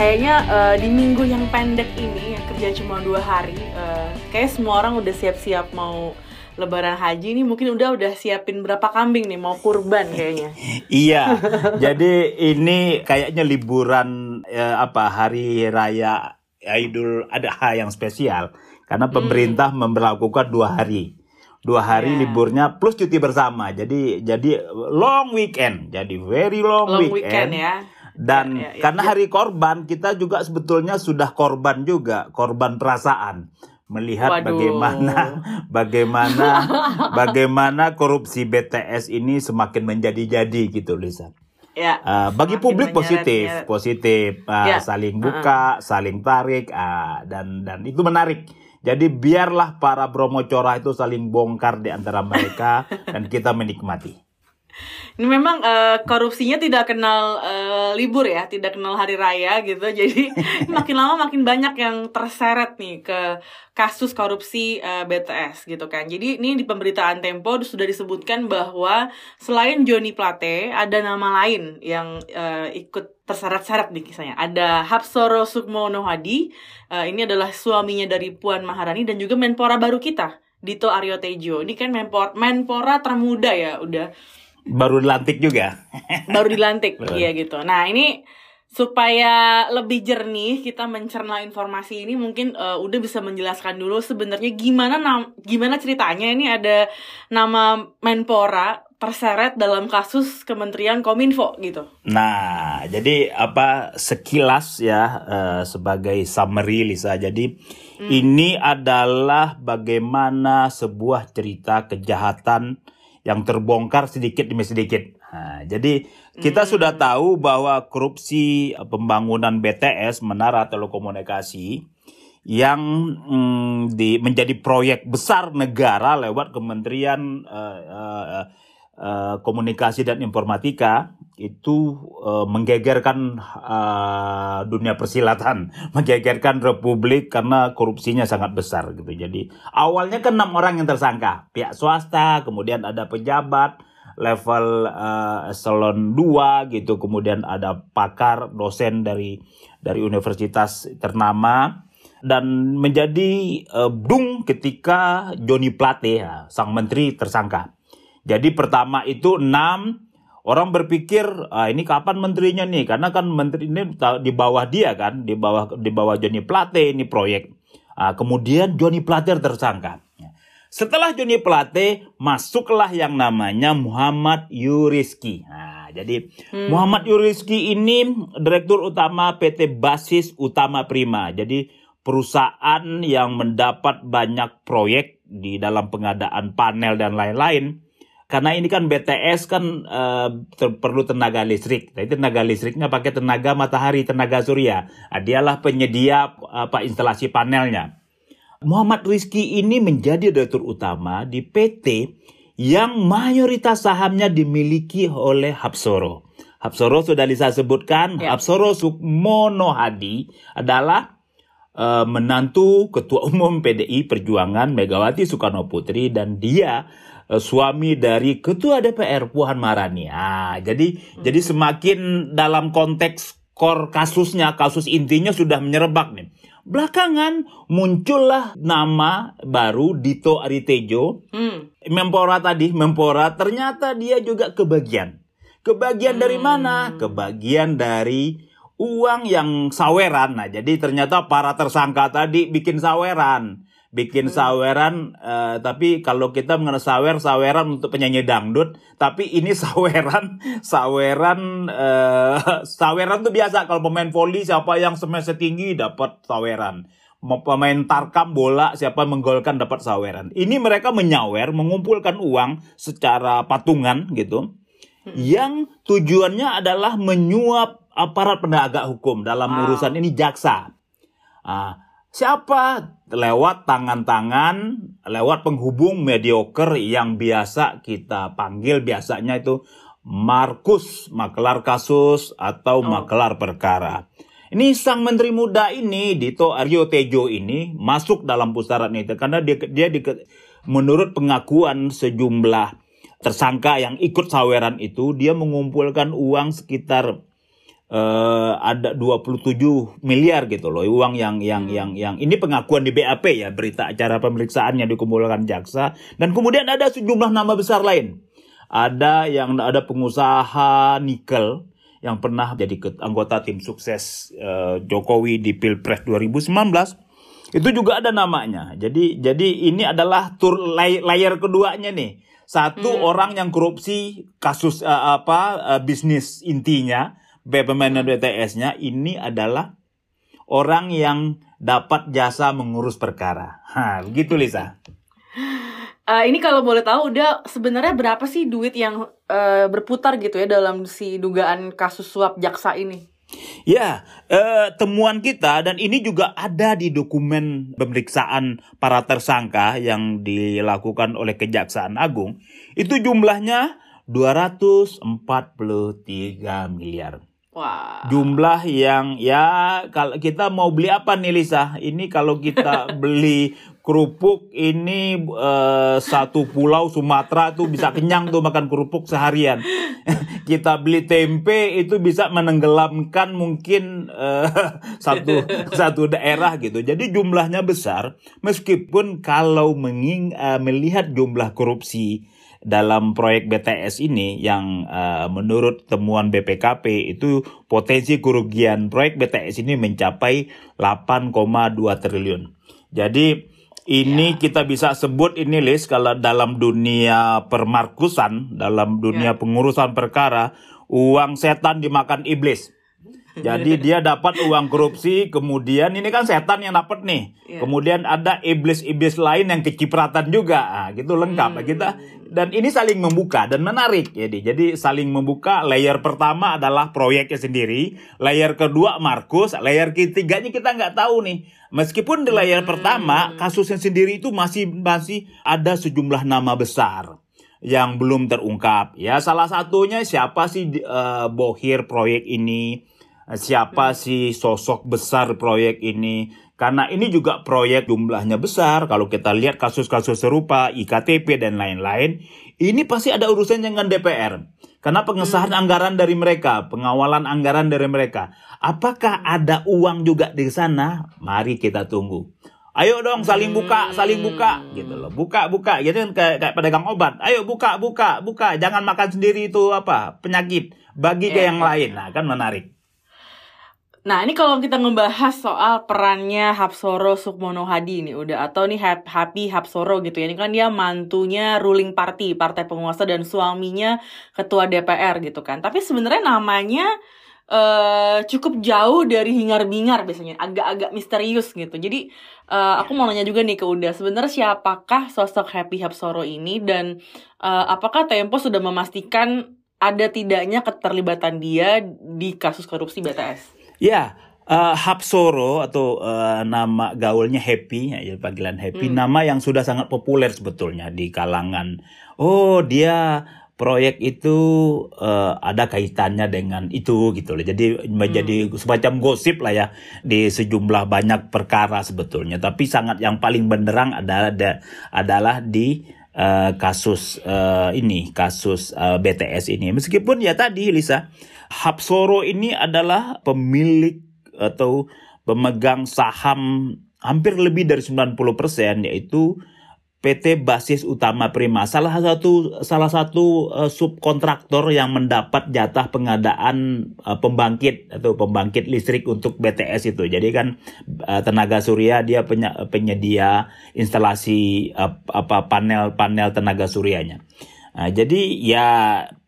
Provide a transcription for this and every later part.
Kayaknya uh, di minggu yang pendek ini yang kerja cuma dua hari, uh, kayak semua orang udah siap-siap mau Lebaran haji ini mungkin udah udah siapin berapa kambing nih mau kurban kayaknya. iya, jadi ini kayaknya liburan eh, apa hari raya Idul Adha yang spesial karena hmm. pemerintah hmm. memperlakukan dua hari dua hari yeah. liburnya plus cuti bersama jadi jadi long weekend jadi very long, long weekend, weekend ya dan ya, ya, ya, karena ya. hari korban kita juga sebetulnya sudah korban juga korban perasaan melihat Waduh. bagaimana bagaimana bagaimana korupsi BTS ini semakin menjadi-jadi gitu Lisa. Ya. Uh, bagi publik positif, menyeret. positif uh, ya. saling buka, uh -huh. saling tarik uh, dan dan itu menarik. Jadi biarlah para Bromo Cora itu saling bongkar di antara mereka dan kita menikmati. Ini memang uh, korupsinya tidak kenal uh, libur ya, tidak kenal hari raya gitu. Jadi makin lama makin banyak yang terseret nih ke kasus korupsi uh, BTS gitu kan. Jadi ini di pemberitaan Tempo sudah disebutkan bahwa selain Joni Plate ada nama lain yang uh, ikut terseret-seret di kisahnya. Ada Hapsoro Sukmono Hadi, uh, ini adalah suaminya dari Puan Maharani dan juga Menpora baru kita, Dito Aryo Tejo. Ini kan Menpora termuda ya, udah baru dilantik juga. baru dilantik, iya gitu. Nah ini supaya lebih jernih kita mencerna informasi ini mungkin uh, udah bisa menjelaskan dulu sebenarnya gimana nam gimana ceritanya ini ada nama Menpora terseret dalam kasus Kementerian Kominfo gitu. Nah, jadi apa sekilas ya uh, sebagai summary Lisa. Jadi hmm. ini adalah bagaimana sebuah cerita kejahatan yang terbongkar sedikit demi sedikit. Nah, jadi kita hmm. sudah tahu bahwa korupsi pembangunan BTS menara telekomunikasi yang mm, di, menjadi proyek besar negara lewat Kementerian uh, uh, uh, Komunikasi dan Informatika itu uh, menggegerkan uh, dunia persilatan, menggegerkan republik karena korupsinya sangat besar gitu. Jadi awalnya kan enam orang yang tersangka, pihak swasta, kemudian ada pejabat level uh, eselon 2 gitu, kemudian ada pakar dosen dari dari universitas ternama dan menjadi uh, dung ketika Joni Plate ya, sang menteri tersangka. Jadi pertama itu enam Orang berpikir ah, ini kapan menterinya nih? Karena kan menteri ini di bawah dia kan, di bawah di bawah Joni Plate ini proyek. Ah, kemudian Joni Plate tersangka. Setelah Joni Plate masuklah yang namanya Muhammad Yuriski. Nah, jadi hmm. Muhammad Yuriski ini direktur utama PT Basis Utama Prima. Jadi perusahaan yang mendapat banyak proyek di dalam pengadaan panel dan lain-lain karena ini kan BTS kan uh, ter perlu tenaga listrik. Jadi tenaga listriknya pakai tenaga matahari, tenaga surya. Nah, dialah penyedia apa instalasi panelnya. Muhammad Rizky ini menjadi direktur utama di PT yang mayoritas sahamnya dimiliki oleh Hapsoro. Hapsoro sudah Lisa sebutkan, ya. Hapsoro Sukmono Hadi adalah uh, menantu Ketua Umum PDI Perjuangan Megawati Soekarno Putri dan dia suami dari ketua DPR Puan Marani. Ah, jadi hmm. jadi semakin dalam konteks kor kasusnya, kasus intinya sudah menyerebak nih. Belakangan muncullah nama baru Dito Aritejo. Hmm. Mempora tadi, Mempora ternyata dia juga kebagian. Kebagian hmm. dari mana? Kebagian dari uang yang saweran. Nah, jadi ternyata para tersangka tadi bikin saweran bikin hmm. saweran uh, tapi kalau kita mengenal sawer saweran untuk penyanyi dangdut tapi ini saweran saweran uh, saweran tuh biasa kalau pemain voli siapa yang semester tinggi dapat saweran pemain tarkam bola siapa menggolkan dapat saweran ini mereka menyawer mengumpulkan uang secara patungan gitu hmm. yang tujuannya adalah menyuap aparat penegak hukum dalam wow. urusan ini jaksa ah Siapa? Lewat tangan-tangan, lewat penghubung mediocre yang biasa kita panggil biasanya itu Markus, makelar kasus atau oh. makelar perkara. Ini sang menteri muda ini, Dito Aryo Tejo ini, masuk dalam pusaran itu karena dia, dia di, menurut pengakuan sejumlah tersangka yang ikut saweran itu, dia mengumpulkan uang sekitar uh, ada 27 miliar gitu loh uang yang yang yang yang ini pengakuan di BAP ya berita acara pemeriksaan yang dikumpulkan jaksa dan kemudian ada sejumlah nama besar lain ada yang ada pengusaha nikel yang pernah jadi anggota tim sukses uh, Jokowi di Pilpres 2019 itu juga ada namanya. Jadi jadi ini adalah tur layar keduanya nih. Satu hmm. orang yang korupsi kasus uh, apa uh, bisnis intinya pemain BTS-nya ini adalah orang yang dapat jasa mengurus perkara. Ha, begitu Lisa. Uh, ini kalau boleh tahu udah sebenarnya berapa sih duit yang uh, berputar gitu ya dalam si dugaan kasus suap jaksa ini? Ya, uh, temuan kita dan ini juga ada di dokumen pemeriksaan para tersangka yang dilakukan oleh Kejaksaan Agung. Itu jumlahnya 243 miliar. Wah. Jumlah yang ya kalau kita mau beli apa nih Lisa? Ini kalau kita beli kerupuk ini uh, satu pulau Sumatera tuh bisa kenyang tuh makan kerupuk seharian. kita beli tempe itu bisa menenggelamkan mungkin uh, satu satu daerah gitu. Jadi jumlahnya besar meskipun kalau menging, uh, melihat jumlah korupsi dalam proyek BTS ini yang uh, menurut temuan BPKP itu potensi kerugian proyek BTS ini mencapai 8,2 triliun. Jadi ini ya. kita bisa sebut ini list kalau dalam dunia permarkusan, dalam dunia ya. pengurusan perkara, uang setan dimakan iblis. Jadi dia dapat uang korupsi, kemudian ini kan setan yang dapat nih. Yeah. Kemudian ada iblis-iblis lain yang kecipratan juga. Nah, gitu lengkap. Hmm. Kita dan ini saling membuka dan menarik jadi. Jadi saling membuka. Layer pertama adalah proyeknya sendiri, layer kedua Markus, layer ketiganya kita nggak tahu nih. Meskipun di layer hmm. pertama kasusnya sendiri itu masih masih ada sejumlah nama besar yang belum terungkap. Ya salah satunya siapa sih uh, bohir proyek ini? Siapa sih sosok besar proyek ini karena ini juga proyek jumlahnya besar kalau kita lihat kasus-kasus serupa IKTP dan lain-lain ini pasti ada urusan dengan DPR karena pengesahan hmm. anggaran dari mereka pengawalan anggaran dari mereka apakah ada uang juga di sana mari kita tunggu Ayo dong saling buka, saling buka gitu loh. Buka, buka gitu kan kayak, kayak pedagang obat. Ayo buka, buka, buka. Jangan makan sendiri itu apa? Penyakit. Bagi ke iya, yang iya. lain. Nah, kan menarik. Nah ini kalau kita ngebahas soal perannya Hapsoro Sukmono Hadi ini udah atau nih Happy Hapsoro gitu ya. Ini kan dia mantunya ruling party partai penguasa dan suaminya ketua DPR gitu kan. Tapi sebenarnya namanya uh, cukup jauh dari hingar bingar biasanya agak-agak misterius gitu. Jadi uh, aku mau nanya juga nih ke Uda sebenarnya siapakah sosok Happy Hapsoro ini? Dan uh, apakah Tempo sudah memastikan ada tidaknya keterlibatan dia di kasus korupsi BTS? Ya, uh, Hapsoro atau uh, nama gaulnya Happy, ya panggilan Happy, hmm. nama yang sudah sangat populer sebetulnya di kalangan. Oh, dia proyek itu uh, ada kaitannya dengan itu gitu loh. Jadi menjadi hmm. semacam gosip lah ya di sejumlah banyak perkara sebetulnya. Tapi sangat yang paling benderang adalah ada, adalah di uh, kasus uh, ini, kasus uh, BTS ini. Meskipun ya tadi Lisa Hapsoro ini adalah pemilik atau pemegang saham hampir lebih dari 90% yaitu PT Basis Utama Prima salah satu salah satu uh, subkontraktor yang mendapat jatah pengadaan uh, pembangkit atau pembangkit listrik untuk BTS itu. Jadi kan uh, tenaga surya dia penyedia instalasi apa panel-panel tenaga suryanya. Nah, jadi ya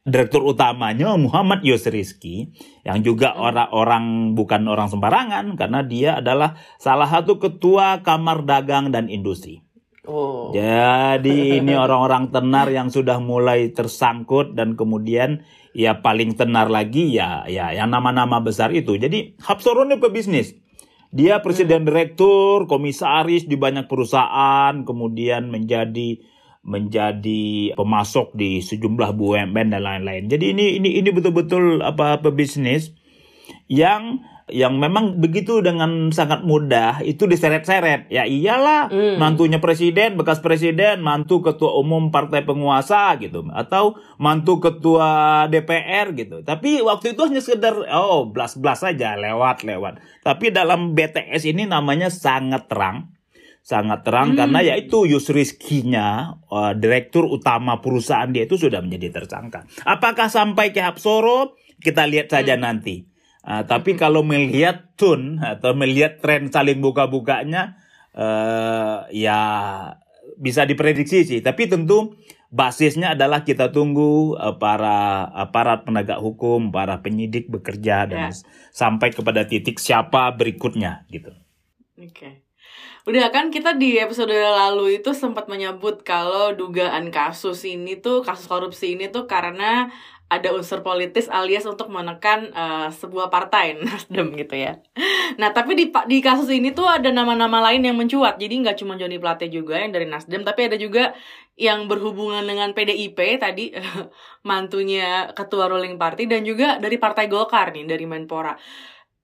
direktur utamanya Muhammad Yusrizki yang juga hmm. orang-orang bukan orang sembarangan karena dia adalah salah satu ketua Kamar Dagang dan Industri. Oh. Jadi ini orang-orang tenar yang sudah mulai tersangkut dan kemudian ya paling tenar lagi ya ya yang nama-nama besar itu. Jadi Hapsoro ini pebisnis. Dia presiden hmm. direktur, komisaris di banyak perusahaan, kemudian menjadi menjadi pemasok di sejumlah BUMN dan lain-lain. Jadi ini ini ini betul-betul apa pebisnis yang yang memang begitu dengan sangat mudah itu diseret-seret. Ya iyalah, Hmm. mantunya presiden, bekas presiden, mantu ketua umum partai penguasa gitu atau mantu ketua DPR gitu. Tapi waktu itu hanya sekedar oh blas-blas saja lewat-lewat. Tapi dalam BTS ini namanya sangat terang. Sangat terang Hmm. karena yaitu Yusriskinya uh, direktur utama perusahaan dia itu sudah menjadi tersangka. Apakah sampai ke Hapsoro? Kita lihat saja nanti. Uh, tapi kalau melihat tun atau melihat tren saling buka-bukanya, uh, ya bisa diprediksi sih. Tapi tentu basisnya adalah kita tunggu uh, para aparat penegak hukum, para penyidik bekerja dan Ya. sampai kepada titik siapa berikutnya gitu. Oke. Udah kan kita di episode lalu itu sempat menyebut kalau dugaan kasus ini tuh kasus korupsi ini tuh karena ada unsur politis alias untuk menekan eh, sebuah partai Nasdem gitu ya. Nah tapi di di kasus ini tuh ada nama-nama lain yang mencuat. Jadi nggak cuma Joni Plate juga yang dari Nasdem, tapi ada juga yang berhubungan dengan PDIP tadi mantunya ketua ruling party dan juga dari Partai Golkar nih dari Menpora.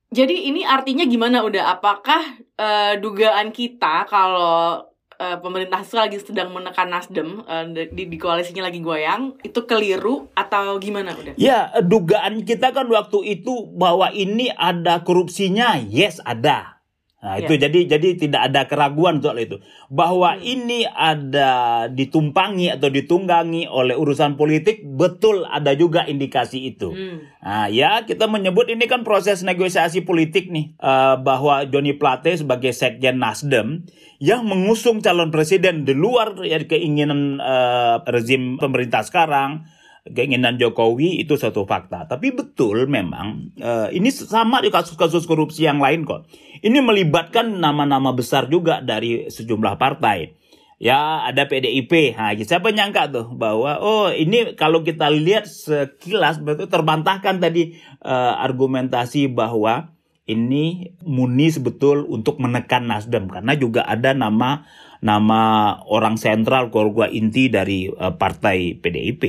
Jadi ini artinya gimana udah? Apakah eh, dugaan kita kalau eh, pemerintah lagi sedang menekan Nasdem eh, di, di koalisinya lagi goyang itu keliru atau gimana udah? Ya, dugaan kita kan waktu itu bahwa ini ada korupsinya, yes ada. Nah, Ya. itu jadi jadi tidak ada keraguan soal itu. Bahwa Hmm. ini ada ditumpangi atau ditunggangi oleh urusan politik, betul ada juga indikasi itu. Hmm. Nah, ya kita menyebut ini kan proses negosiasi politik nih eh, bahwa Joni Plate sebagai sekjen Nasdem yang mengusung calon presiden di luar ya, keinginan eh, rezim pemerintah sekarang, keinginan Jokowi itu satu fakta. Tapi betul memang eh, ini sama di kasus-kasus korupsi yang lain kok. Ini melibatkan nama-nama besar juga dari sejumlah partai. Ya ada PDIP, nah, siapa nyangka tuh bahwa oh ini kalau kita lihat sekilas betul terbantahkan tadi eh, argumentasi bahwa ini murni sebetul untuk menekan Nasdem karena juga ada nama nama orang sentral keluarga inti dari eh, partai PDIP.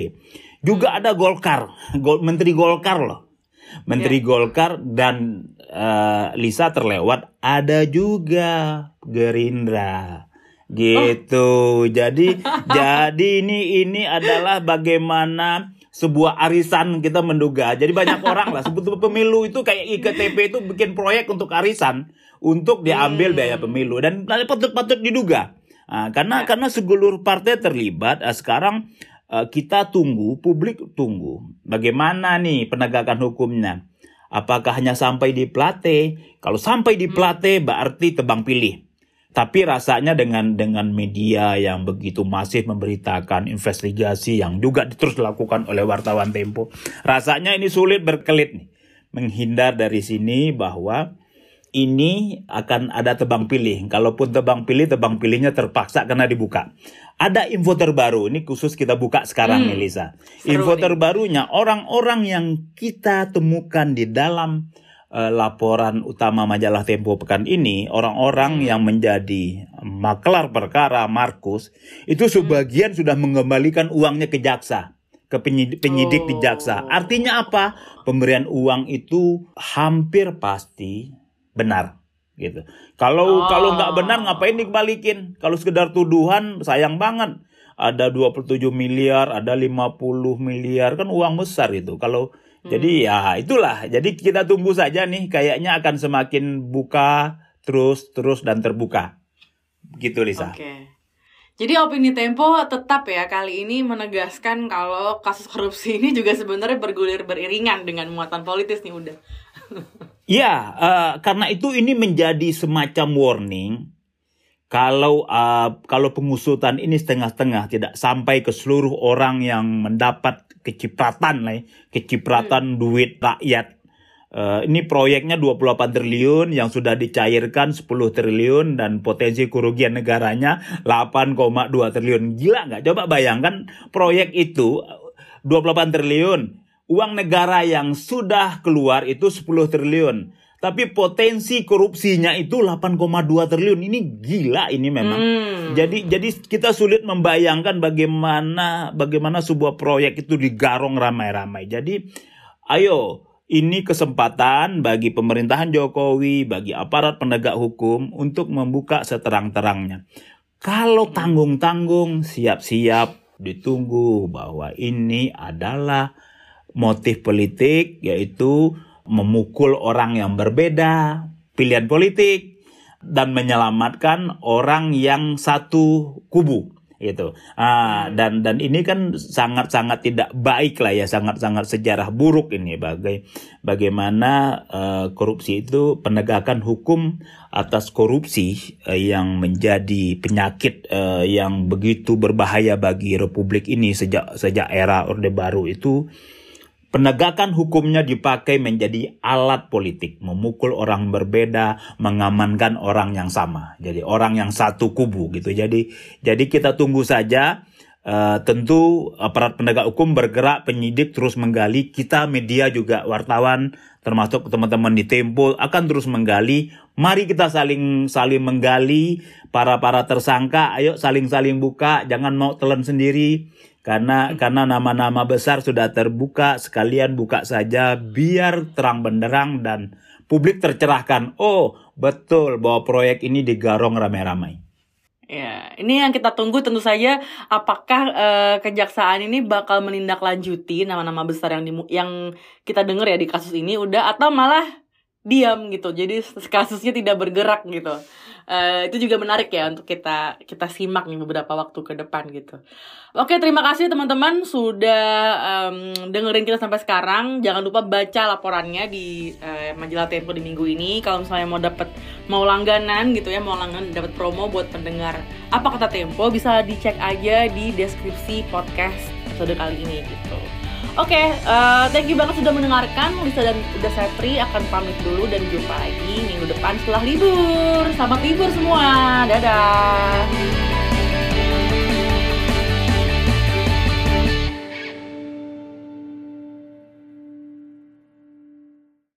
Juga ada Golkar, Gol- Menteri Golkar loh. Menteri Golkar dan eh, Lisa terlewat ada juga Gerindra. Gitu. Jadi jadi ini ini adalah bagaimana sebuah arisan kita menduga. Jadi banyak orang lah sebetulnya pemilu itu kayak iktp itu bikin proyek untuk arisan untuk diambil Hmm. biaya pemilu. Dan patut-patut diduga Nah, karena karena segelur partai terlibat ah, sekarang eh, kita tunggu publik tunggu. Bagaimana nih penegakan hukumnya? Apakah hanya sampai di plate? Kalau sampai di plate berarti tebang pilih. Tapi rasanya dengan dengan media yang begitu masif memberitakan investigasi yang juga terus dilakukan oleh wartawan Tempo, rasanya ini sulit berkelit nih. Menghindar dari sini bahwa ini akan ada tebang pilih. Kalaupun tebang pilih, tebang pilihnya terpaksa karena dibuka. Ada info terbaru, ini khusus kita buka sekarang Hmm. nih Lisa. Seru Info nih. terbarunya orang-orang yang kita temukan di dalam eh, laporan utama majalah Tempo pekan ini, orang-orang yang menjadi maklar perkara Markus itu sebagian sudah mengembalikan uangnya ke jaksa, ke penyidik, penyidik di jaksa. Oh. Artinya apa? Pemberian uang itu hampir pasti benar gitu. Oh. Kalau kalau nggak benar ngapain dikembalikin? Kalau sekedar tuduhan sayang banget. Ada 27 miliar, ada 50 miliar kan uang besar itu. Kalau jadi ya itulah. Jadi kita tunggu saja nih kayaknya akan semakin buka terus terus dan terbuka. Gitu Lisa. Oke. Jadi opini Tempo tetap ya kali ini menegaskan kalau kasus korupsi ini juga sebenarnya bergulir beriringan dengan muatan politis nih udah. Ya, eh, karena itu ini menjadi semacam warning kalau eh, kalau pengusutan ini setengah-setengah tidak sampai ke seluruh orang yang mendapat kecipratan lah, ya, kecipratan duit rakyat. Eh, ini proyeknya 28 triliun yang sudah dicairkan 10 triliun dan potensi kerugian negaranya 8,2 triliun. Gila nggak? Coba bayangkan proyek itu 28 triliun. Uang negara yang sudah keluar itu 10 triliun. Tapi potensi korupsinya itu 8,2 triliun. Ini gila ini memang. Hmm. Jadi jadi kita sulit membayangkan bagaimana bagaimana sebuah proyek itu digarong ramai-ramai. Jadi ayo ini kesempatan bagi pemerintahan Jokowi, bagi aparat penegak hukum untuk membuka seterang-terangnya. Kalau tanggung-tanggung, siap-siap ditunggu bahwa ini adalah motif politik, yaitu memukul orang yang berbeda, pilihan politik, dan menyelamatkan orang yang satu kubu gitu. Ah, hmm. dan dan ini kan sangat-sangat tidak baik lah ya, sangat-sangat sejarah buruk ini bagai bagaimana uh, korupsi itu penegakan hukum atas korupsi uh, yang menjadi penyakit uh, yang begitu berbahaya bagi republik ini sejak sejak era Orde Baru itu Penegakan hukumnya dipakai menjadi alat politik, memukul orang berbeda, mengamankan orang yang sama. Jadi orang yang satu kubu gitu. Jadi jadi kita tunggu saja Uh, tentu aparat penegak hukum bergerak, penyidik terus menggali, kita media juga wartawan termasuk teman-teman di Tempo akan terus menggali. Mari kita saling saling menggali para para tersangka, ayo saling-saling buka, jangan mau telan sendiri karena karena nama-nama besar sudah terbuka sekalian buka saja biar terang benderang dan publik tercerahkan. Oh betul bahwa proyek ini digarong ramai-ramai. Ya, ini yang kita tunggu tentu saja apakah uh, kejaksaan ini bakal menindaklanjuti nama-nama besar yang di, yang kita dengar ya di kasus ini udah atau malah diam gitu. Jadi kasusnya tidak bergerak gitu uh, itu juga menarik ya untuk kita kita simak nih beberapa waktu ke depan gitu. Oke, terima kasih teman-teman sudah um, dengerin kita sampai sekarang. Jangan lupa baca laporannya di uh, majalah Tempo di minggu ini. Kalau misalnya mau dapat mau langganan gitu ya, mau langganan dapat promo buat pendengar apa kata Tempo bisa dicek aja di deskripsi podcast episode kali ini gitu. Oke, okay, uh, eh, thank you banget sudah mendengarkan. Lisa dan udah saya Pri akan pamit dulu dan jumpa lagi minggu depan setelah libur. Selamat libur semua. Dadah.